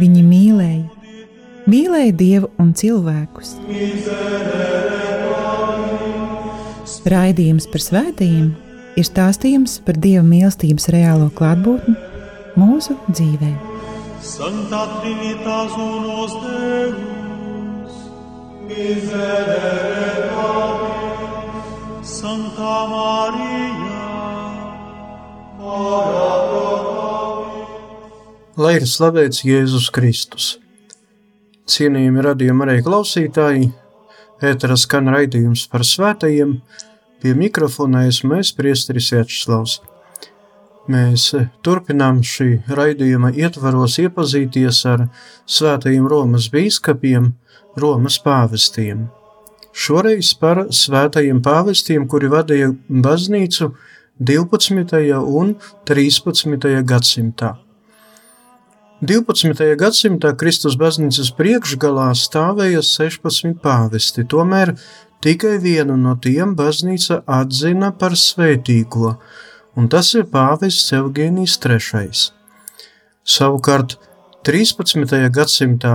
Viņi mīlēja, mīlēja Dievu un cilvēkus. Raidījums par svētījumiem ir stāstījums par Dieva mīlestības reālo klātbūtni mūsu dzīvē. Santa Trinitas unos Deus, miserere Patris, Santa Maria, ora Lai ir slavēts Jēzus Kristus. Cienījami radījumi arī klausītāji, ētera skan raidījums par svētajiem, pie mikrofona esmu es, priesteris Večslavs. Mēs turpinām šī raidījuma ietvaros iepazīties ar svētajiem Romas bīskapiem, Romas pāvestiem. Šoreiz par svētajiem pāvestiem, kuri vadīja baznīcu 12. un 13. gadsimtā. 12. gadsimtā Kristus baznīcas priekšgalā stāvēja 16 pāvesti, tomēr tikai vienu no tiem baznīca atzina par svētīgo – un tas ir pāvests Evgenijs III. Savukārt 13. gadsimtā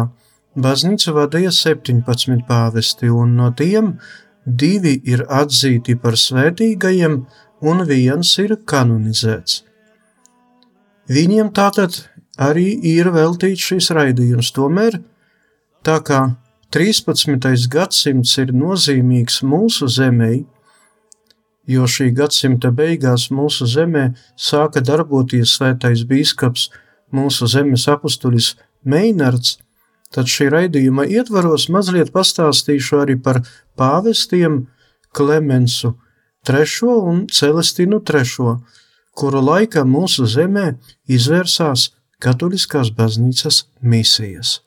baznīca vadīja 17 pāvesti, un no tiem divi ir atzīti par svētīgajiem, un viens ir kanonizēts. Viņiem tātad arī ir veltīts šis raidījums, tomēr tā kā 13. gadsimts ir nozīmīgs mūsu zemei, jo šī gadsimta beigās mūsu zemē sāka darboties svētais bīskaps, mūsu zemes apustulis Meinards, tad šī raidījuma ietvaros mazliet pastāstīšu arī par pāvestiem Klemensu III un Celestinu III, kuru laikā mūsu zemē izvērsās katoliskās baznīcas misijas.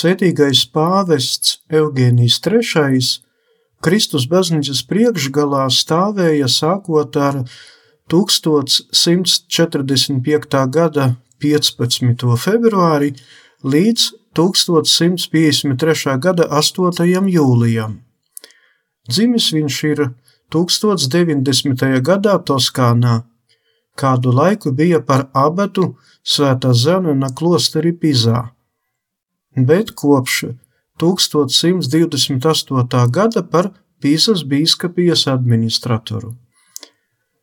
Svētīgais pāvests Eugēnijs III Kristus baznīcas priekšgalā stāvēja sākot ar 1145. gada 15. februāri līdz 1153. gada 8. jūlijam. Dzimis viņš ir 1090. gadā Toskānā, kādu laiku bija par abatu Svētā Zenona klosteri Pizā bet kopš 1128. gada par Pīsas bīskapijas administratoru.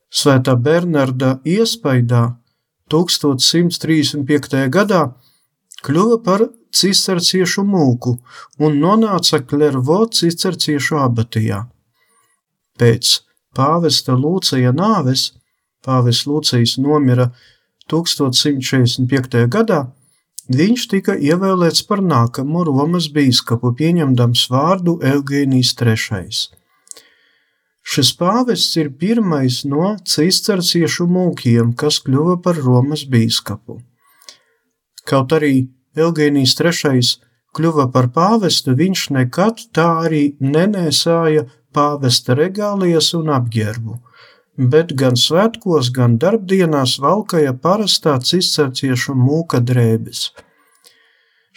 Svētā Bernarda iespaidā 1135. gadā kļuva par cisterciešu mūku un nonāca Klervo cisterciešu abatijā. Pēc pāvesta Lūcija nāves, pāvests Lūcijas nomira 1145. gadā, Viņš tika ievēlēts par nākamo Romas bīskapu, pieņemdams vārdu Eugēnijas III. Šis pāvests ir pirmais no cisterciešu mūkiem, kas kļuva par Romas bīskapu. Kaut arī Eugēnijas III kļuva par pāvestu, viņš nekad tā arī nenēsāja pāvesta regālijas un apģērbu, bet gan svētkos, gan darbdienās valkāja parastā cisterciešu mūka drēbes.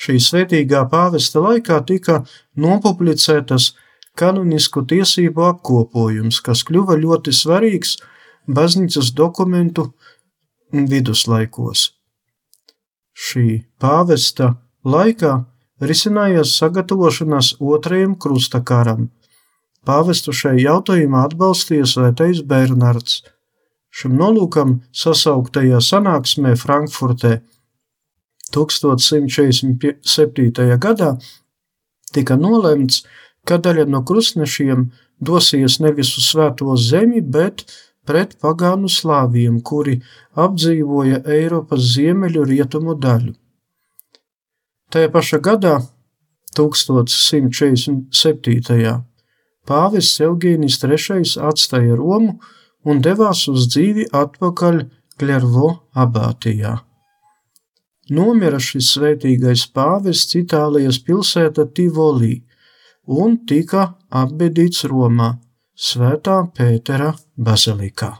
Šī svētīgā pāvesta laikā tika nopublicētas kanonisku tiesību apkopojums, kas kļuva ļoti svarīgs baznīcas dokumentu viduslaikos. Šī pāvesta laikā risinājās sagatavošanās otrajam krustakaram. Pāvestu šai jautājumā atbalstīja svētais Bernards. Šim nolūkam sasauktajā sanāksmē Frankfurtē 1147. gadā tika nolemts, ka daļa no krustnešiem dosies nevis uz svēto zemi, bet pret pagānu slāviem, kuri apdzīvoja Eiropas ziemeļu rietumu daļu. Tajā pašā gadā, 1147. Pāvests Eugēnijas III atstāja Romu un devās uz dzīvi atpakaļ Klervo abātijā. Nomira šis svētīgais pāvests Itālijas pilsēta Tivoli, un tika apbedīts Romā, Svētā Pētera bazilikā.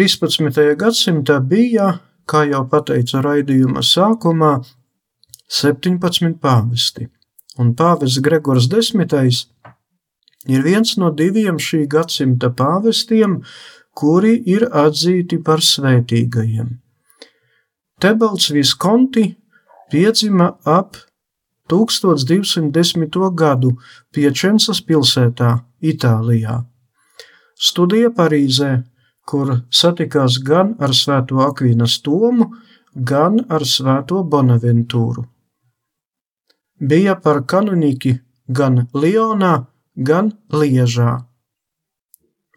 Trīspadsmitajā gadsimtā bija, kā jau pateicu raidījuma sākumā, 17 pāvesti, un pāvests Gregors Desmitais ir viens no diviem šī gadsimta pāvestiem, kuri ir atzīti par svētīgajiem. Tebalds Viskonti piedzima ap 1210. gadu Piečensas pilsētā, Itālijā. Studija Parīzē, kur satikās gan ar svēto Akvīnas Tomu, gan ar svēto Bonaventūru. Bija par kanonīki gan Lionā, gan Liežā.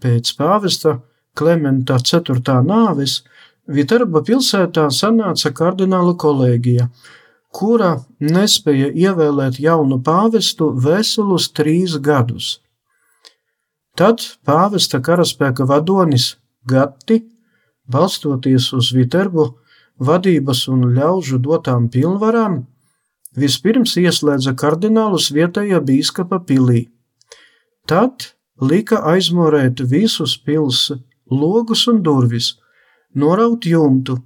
Pēc pāvesta Klementa IV. nāves Viterba pilsētā sanāca kardināla kolēģija, kura nespēja ievēlēt jaunu pāvestu veselus trīs gadus. Tad pāvesta karaspēka vadonis Gatti, balstoties uz Viterbu vadības un ļaužu dotām pilnvarām, vispirms ieslēdza kardinālus vietējā bīskapa pilī. Tad lika aizmorēt visus pils logus un durvis, noraut jumtu.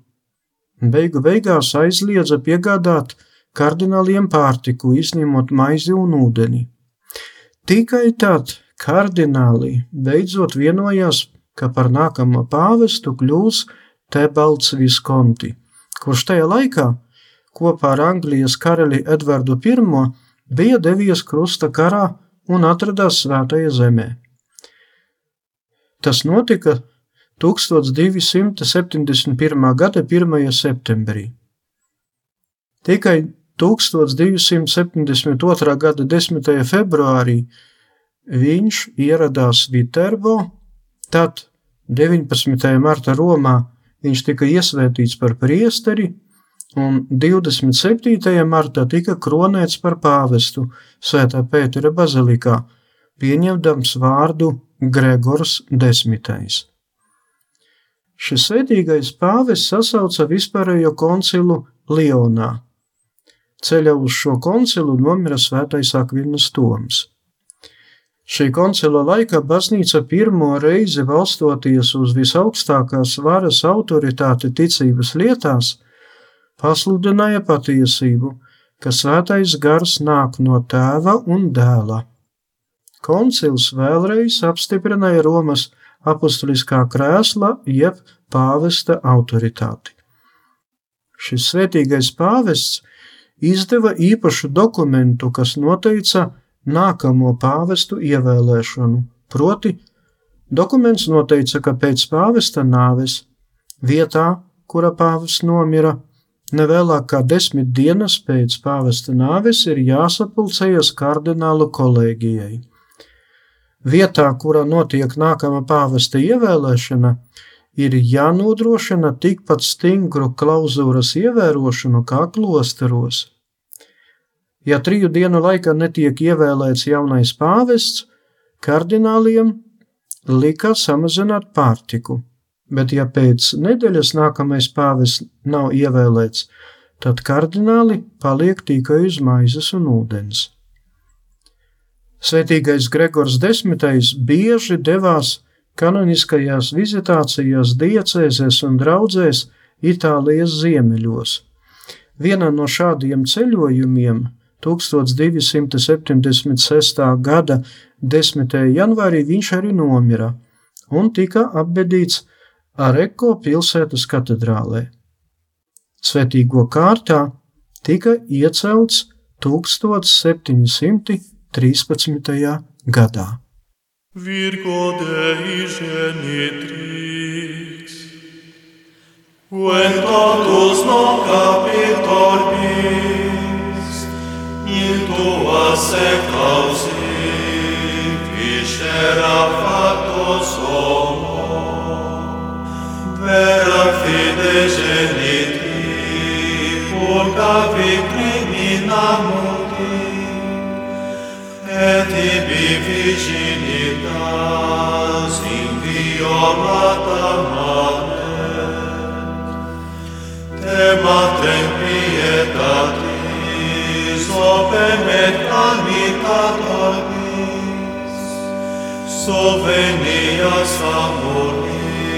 Beigu beigās aizliedza piegādāt kardināliem pārtiku, izņemot maizi un ūdeni. Tikai tad kardināli beidzot vienojās ka par nākamo pāvestu kļūs Tebalds Viskonti, kurš tajā laikā kopā ar Anglijas karali Edvardu I bija devies krusta karā un atradās Svētajā zemē. Tas notika 1271. gada 1. septembrī. Tikai 1272. gada 10. februārī viņš ieradās Viterbo Tad 19. marta Romā viņš tika iesvētīts par priesteri, un 27. martā tika kronēts par pāvestu Svētā Pētera bazilikā, pieņemdams vārdu Gregors Desmitais. Šis svētīgais pāvests sasauca vispārējo koncilu Lionā. Ceļā uz šo koncilu nomira svētais Akvinas Toms. Šī koncila laikā baznīca pirmo reizi balstoties uz visaugstākās varas autoritāti ticības lietās, pasludināja patiesību, ka svētais gars nāk no tēva un dēla. Koncils vēlreiz apstiprināja Romas apustuliskā krēsla jeb pāvesta autoritāti. Šis svētīgais pāvests izdeva īpašu dokumentu, kas noteica nākamo pāvestu ievēlēšanu, proti, dokuments noteica, ka pēc pāvesta nāves vietā, kura pāvests nomira, nevēlāk kā desmit dienas pēc pāvesta nāves ir jāsapulcējas kardinālu kolēģijai. Vietā, kurā notiek nākamā pāvesta ievēlēšana, ir jānodrošina tikpat stingru klauzūras ievērošanu kā klosteros. Ja triju dienu laikā netiek ievēlēts jaunais pāvests, kardināliem lika samazināt pārtiku, bet ja pēc nedēļas nākamais pāvests nav ievēlēts, tad kardināli paliek tikai uz maizes un ūdens. Svētīgais Gregors Desmitais bieži devās kanoniskajās vizitācijās diecēzēs un draudzēs Itālijas ziemeļos. Vienā no šādiem ceļojumiem 1276. gada 10. janvārī viņš arī nomira un tika apbedīts Areko pilsētas katedrālē. Svētīgo kārtā tika iecelts 1713. gadā. Virgo Dei genitrix, When totus non capitor bis, in tua secta usit, viscera factos per vera fide geniti, pulga vicrimina mundi, et ibi virginitas inviolata te temate pietate, opem et bis sovenias amoris,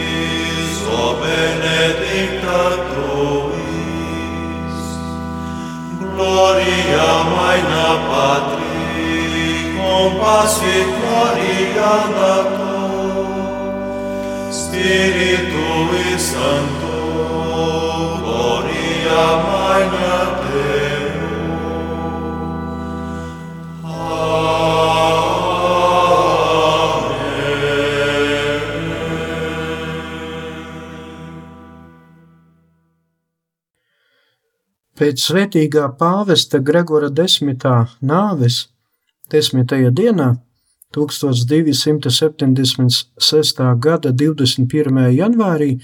o benedicta tuis, gloria maina Patri, compassit gloria dato, Spiritui Sancto, gloria maina Dei, Pēc svētīgā pāvesta Gregora desmitā nāves 10. dienā 1276. gada 21. janvārī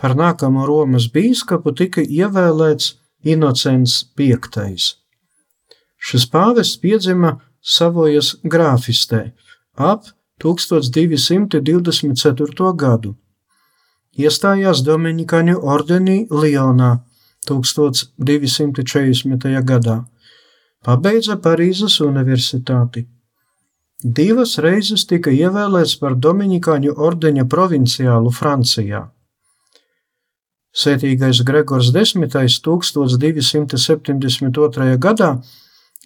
par nākamo Romas bīskapu tika ievēlēts Inocents V. Šis pāvests piedzima Savojas grāfistē ap 1224. gadu. Iestājās Dominikāņu ordenī Lionā 1240. gadā pabeidza Parīzes universitāti. Divas reizes tika ievēlēts par Dominikāņu ordeņa provinciālu Francijā. Sētīgais Gregors X. 1272. gadā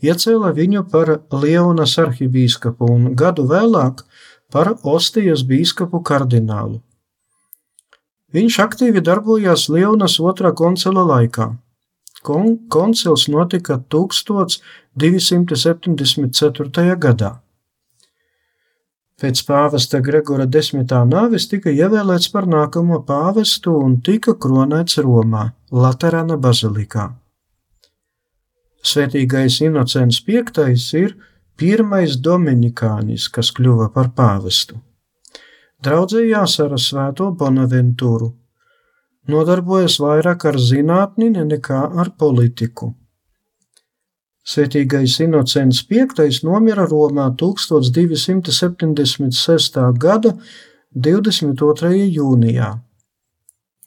iecēla viņu par Lienas arhibīskapu un gadu vēlāk par Ostijas bīskapu kardinālu. Viņš aktīvi darbojās Lienas otrā koncila laikā. Kon koncils notika 1274. gadā. Pēc pāvesta Gregora desmitā nāves tika ievēlēts par nākamo pāvestu un tika kronēts Romā, Laterāna bazilikā. Svētīgais Inocents V ir pirmais dominikānis, kas kļuva par pāvestu. Draudzējās ar svēto Bonaventūru, nodarbojas vairāk ar zinātni nekā ar politiku. Svētīgais Inocents V nomira Romā 1276. gada 22. jūnijā.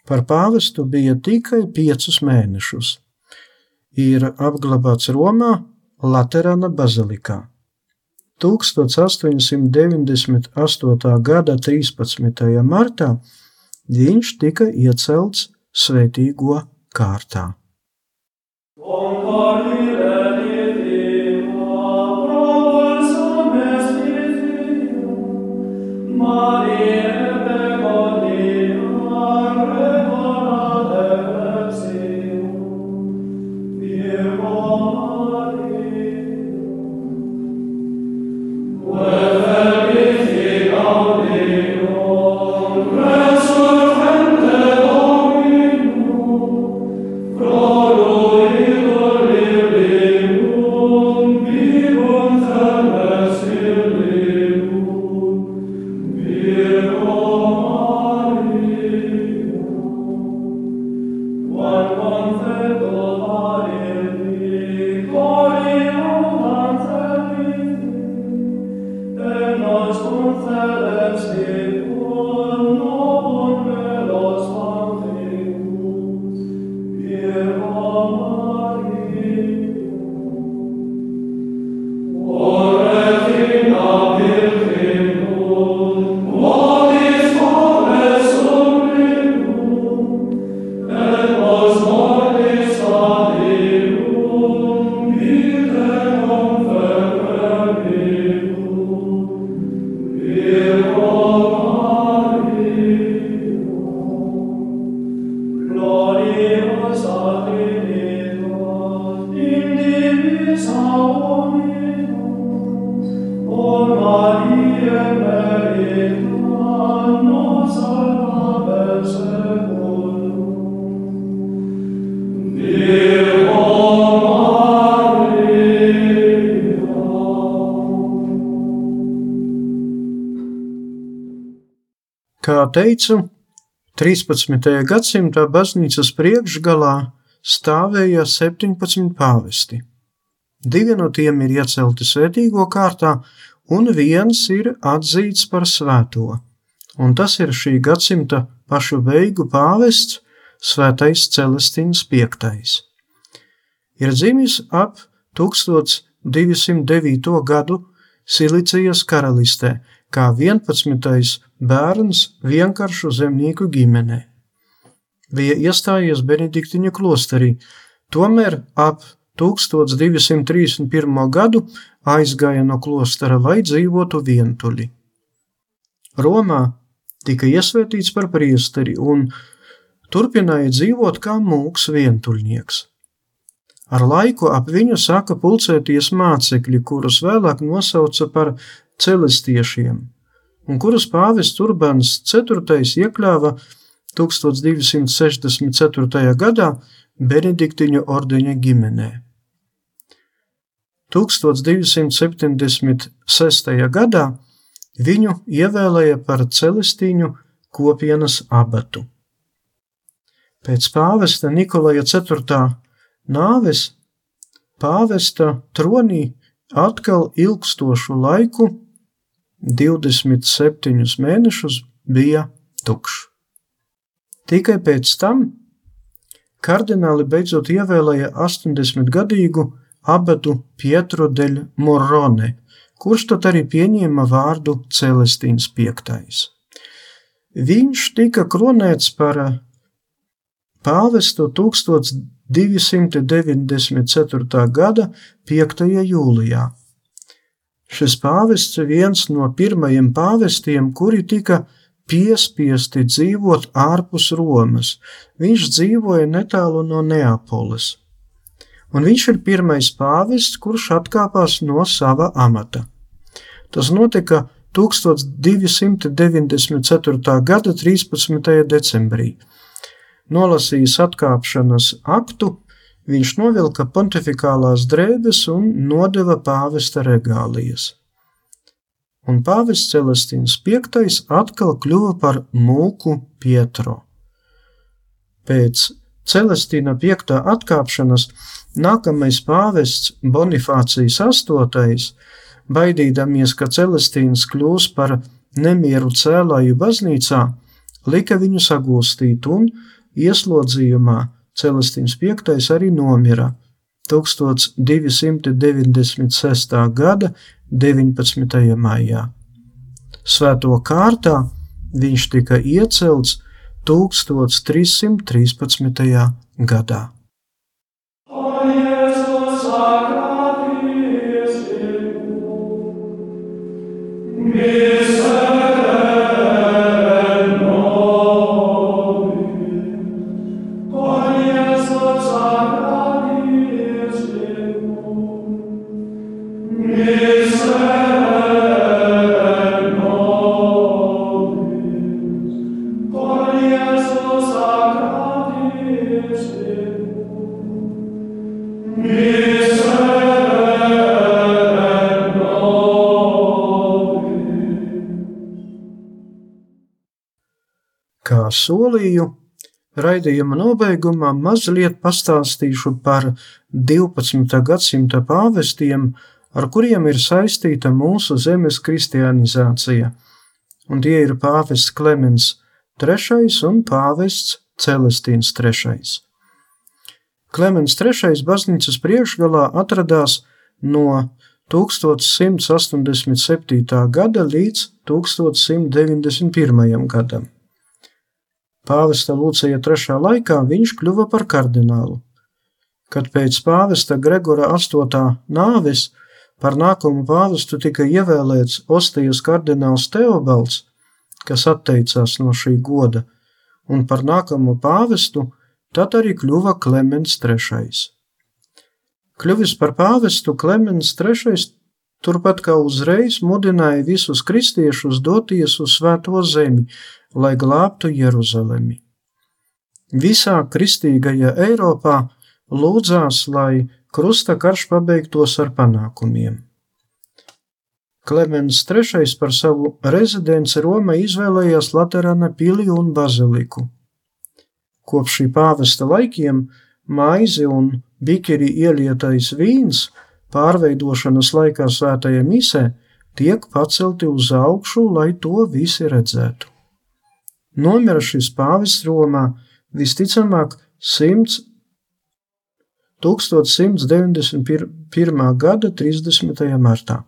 Par pāvestu bija tikai piecus mēnešus. Ir apglabāts Romā Laterāna bazilikā. 1898. gada 13. martā viņš tika iecelts svētīgo kārtā. Deus unseres Geburt Kā teicu, 13. gadsimta baznīcas priekšgalā stāvēja 17 pāvesti. Divi no tiem ir iecelti svētīgo kārtā, un viens ir atzīts par svēto, un tas ir šī gadsimta pašu beigu pāvests Svētais Celestīns V. Ir dzimis ap 1209. gadu Silicijas karalistē, kā 11. bērns vienkāršu zemnieku ģimenē. Bija iestājies Benediktiņu klosterī, tomēr ap 1231. gadu aizgāja no klostera, lai dzīvotu vientuļi. Romā tika iesvētīts par priesteri un turpināja dzīvot kā mūks vientuļnieks. Ar laiku ap viņu sāka pulcēties mācekļi, kurus vēlāk nosauca par celestiešiem, un kurus pāvests Urbans IV iekļāva 1264. gadā Benediktiņu ordeņa ģimenē. 1276. gadā viņu ievēlēja par celestīņu kopienas abatu. Pēc pāvesta Nikolaja IV. nāves pāvesta tronī atkal ilgstošu laiku 27 mēnešus bija tukšs. Tikai pēc tam kardināli beidzot ievēlēja 80-gadīgu abatu Pietro deļ Morone, kurš tad arī pieņēma vārdu Celestīns V. Viņš tika kronēts par pāvestu 1294. gada 5. jūlijā. Šis pāvests ir viens no pirmajiem pāvestiem, kuri tika piespiesti dzīvot ārpus Romas. Viņš dzīvoja netālu no Neapoles. Un viņš ir pirmais pāvests, kurš atkāpās no sava amata. Tas notika 1294. gada 13. decembrī. Nolasījis atkāpšanas aktu, viņš novilka pontificālās drēbes un nodeva pāvesta regālijas. Un pāvests Celestīns V atkal kļuva par mūku Pietro. Pēc Celestīna V atkāpšanas nākamais pāvests Bonifācijas VIII, baidīdamies, ka Celestīns kļūs par nemieru cēlāju baznīcā, lika viņu sagūstīt un ieslodzījumā Celestīns V arī nomira 1296. gada 19. maijā. Svēto kārtā viņš tika iecelts 1313. gadā. Kā solīju, raidījuma nobeigumā mazliet pastāstīšu par 12. gadsimta pāvestiem, ar kuriem ir saistīta mūsu zemes kristianizācija. Un tie ir pāvests Klemens III un pāvests Celestīns III. Klemens III baznīcas priekšgalā atradās no 1187. gada līdz 1191. gadam. Pāvesta Lūcija III laikā viņš kļuva par kardinālu. Kad pēc pāvesta Gregora 8. nāves par nākamo pāvestu tika ievēlēts Ostijas kardināls Teobalds, kas atteicās no šī goda, un par nākamo pāvestu tad arī kļuva Klemens III. Kļuvis par pāvestu Klemens III turpat kā uzreiz mudināja visus kristiešus doties uz Svēto zemi, lai glābtu Jeruzalemi. Visā kristīgajā Eiropā lūdzās, lai krusta karš pabeigtos ar panākumiem. Klemens III par savu rezidenci Romā izvēlējās Laterāna pili un baziliku. Kopš šī pāvesta laikiem maize un bikeri ielietais vīns pārveidošanas laikā svētajā misē tiek pacelti uz augšu, lai to visi redzētu. Nomira šis pāvests Romā visticamāk 100. 1191. gada 30. martā.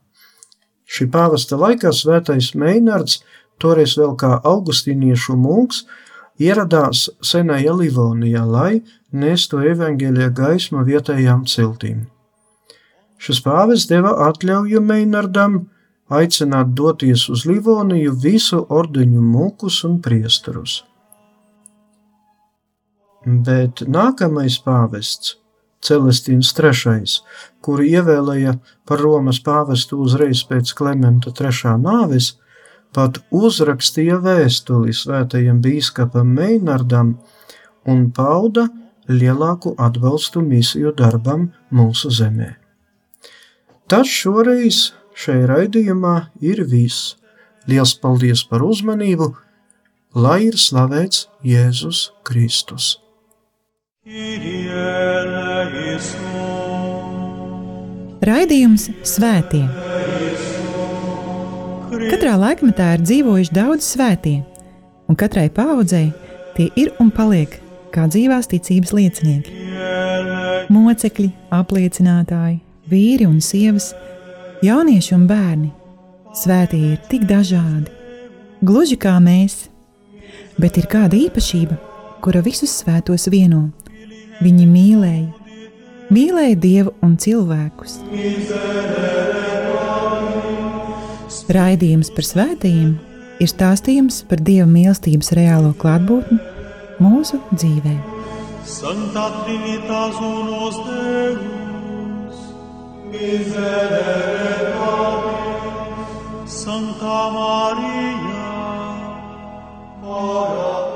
Šī pāvesta laikā svētais Meinards, toreiz vēl kā augustīniešu mūks, ieradās senajā Livonijā, lai nestu evaņģēlīja gaismu vietējām ciltīm. Šis pāvests deva atļauju Meinardam aicināt doties uz Livoniju visu ordeņu mūkus un priestarus. Bet nākamais pāvests, Celestīns III, kuru ievēlēja par Romas pāvestu uzreiz pēc Klimenta III nāves, pat uzrakstīja vēstuli svētajam bīskapam Meinardam un pauda lielāku atbalstu misiju darbam mūsu zemē. Tas šoreiz šai raidījumā ir viss. Liels paldies par uzmanību, lai ir slavēts Jēzus Kristus. Raidījums Svētie. Katrā laikmetā ir dzīvojuši daudz svētie, un katrai paudzei tie ir un paliek kā dzīvās ticības liecinieki. Mocekļi, apliecinātāji, vīri un sievas Jaunieši un bērni, svētie ir tik dažādi, gluži kā mēs, bet ir kāda īpašība, kura visus svētos vieno. Viņi mīlēja, mīlēja Dievu un cilvēkus. Raidījums par svētījumiem ir stāstījums par Dieva mīlestības reālo klātbūtni mūsu dzīvē. Santa Trinitas unos Deus, miserere nobis. Sancta Maria, ora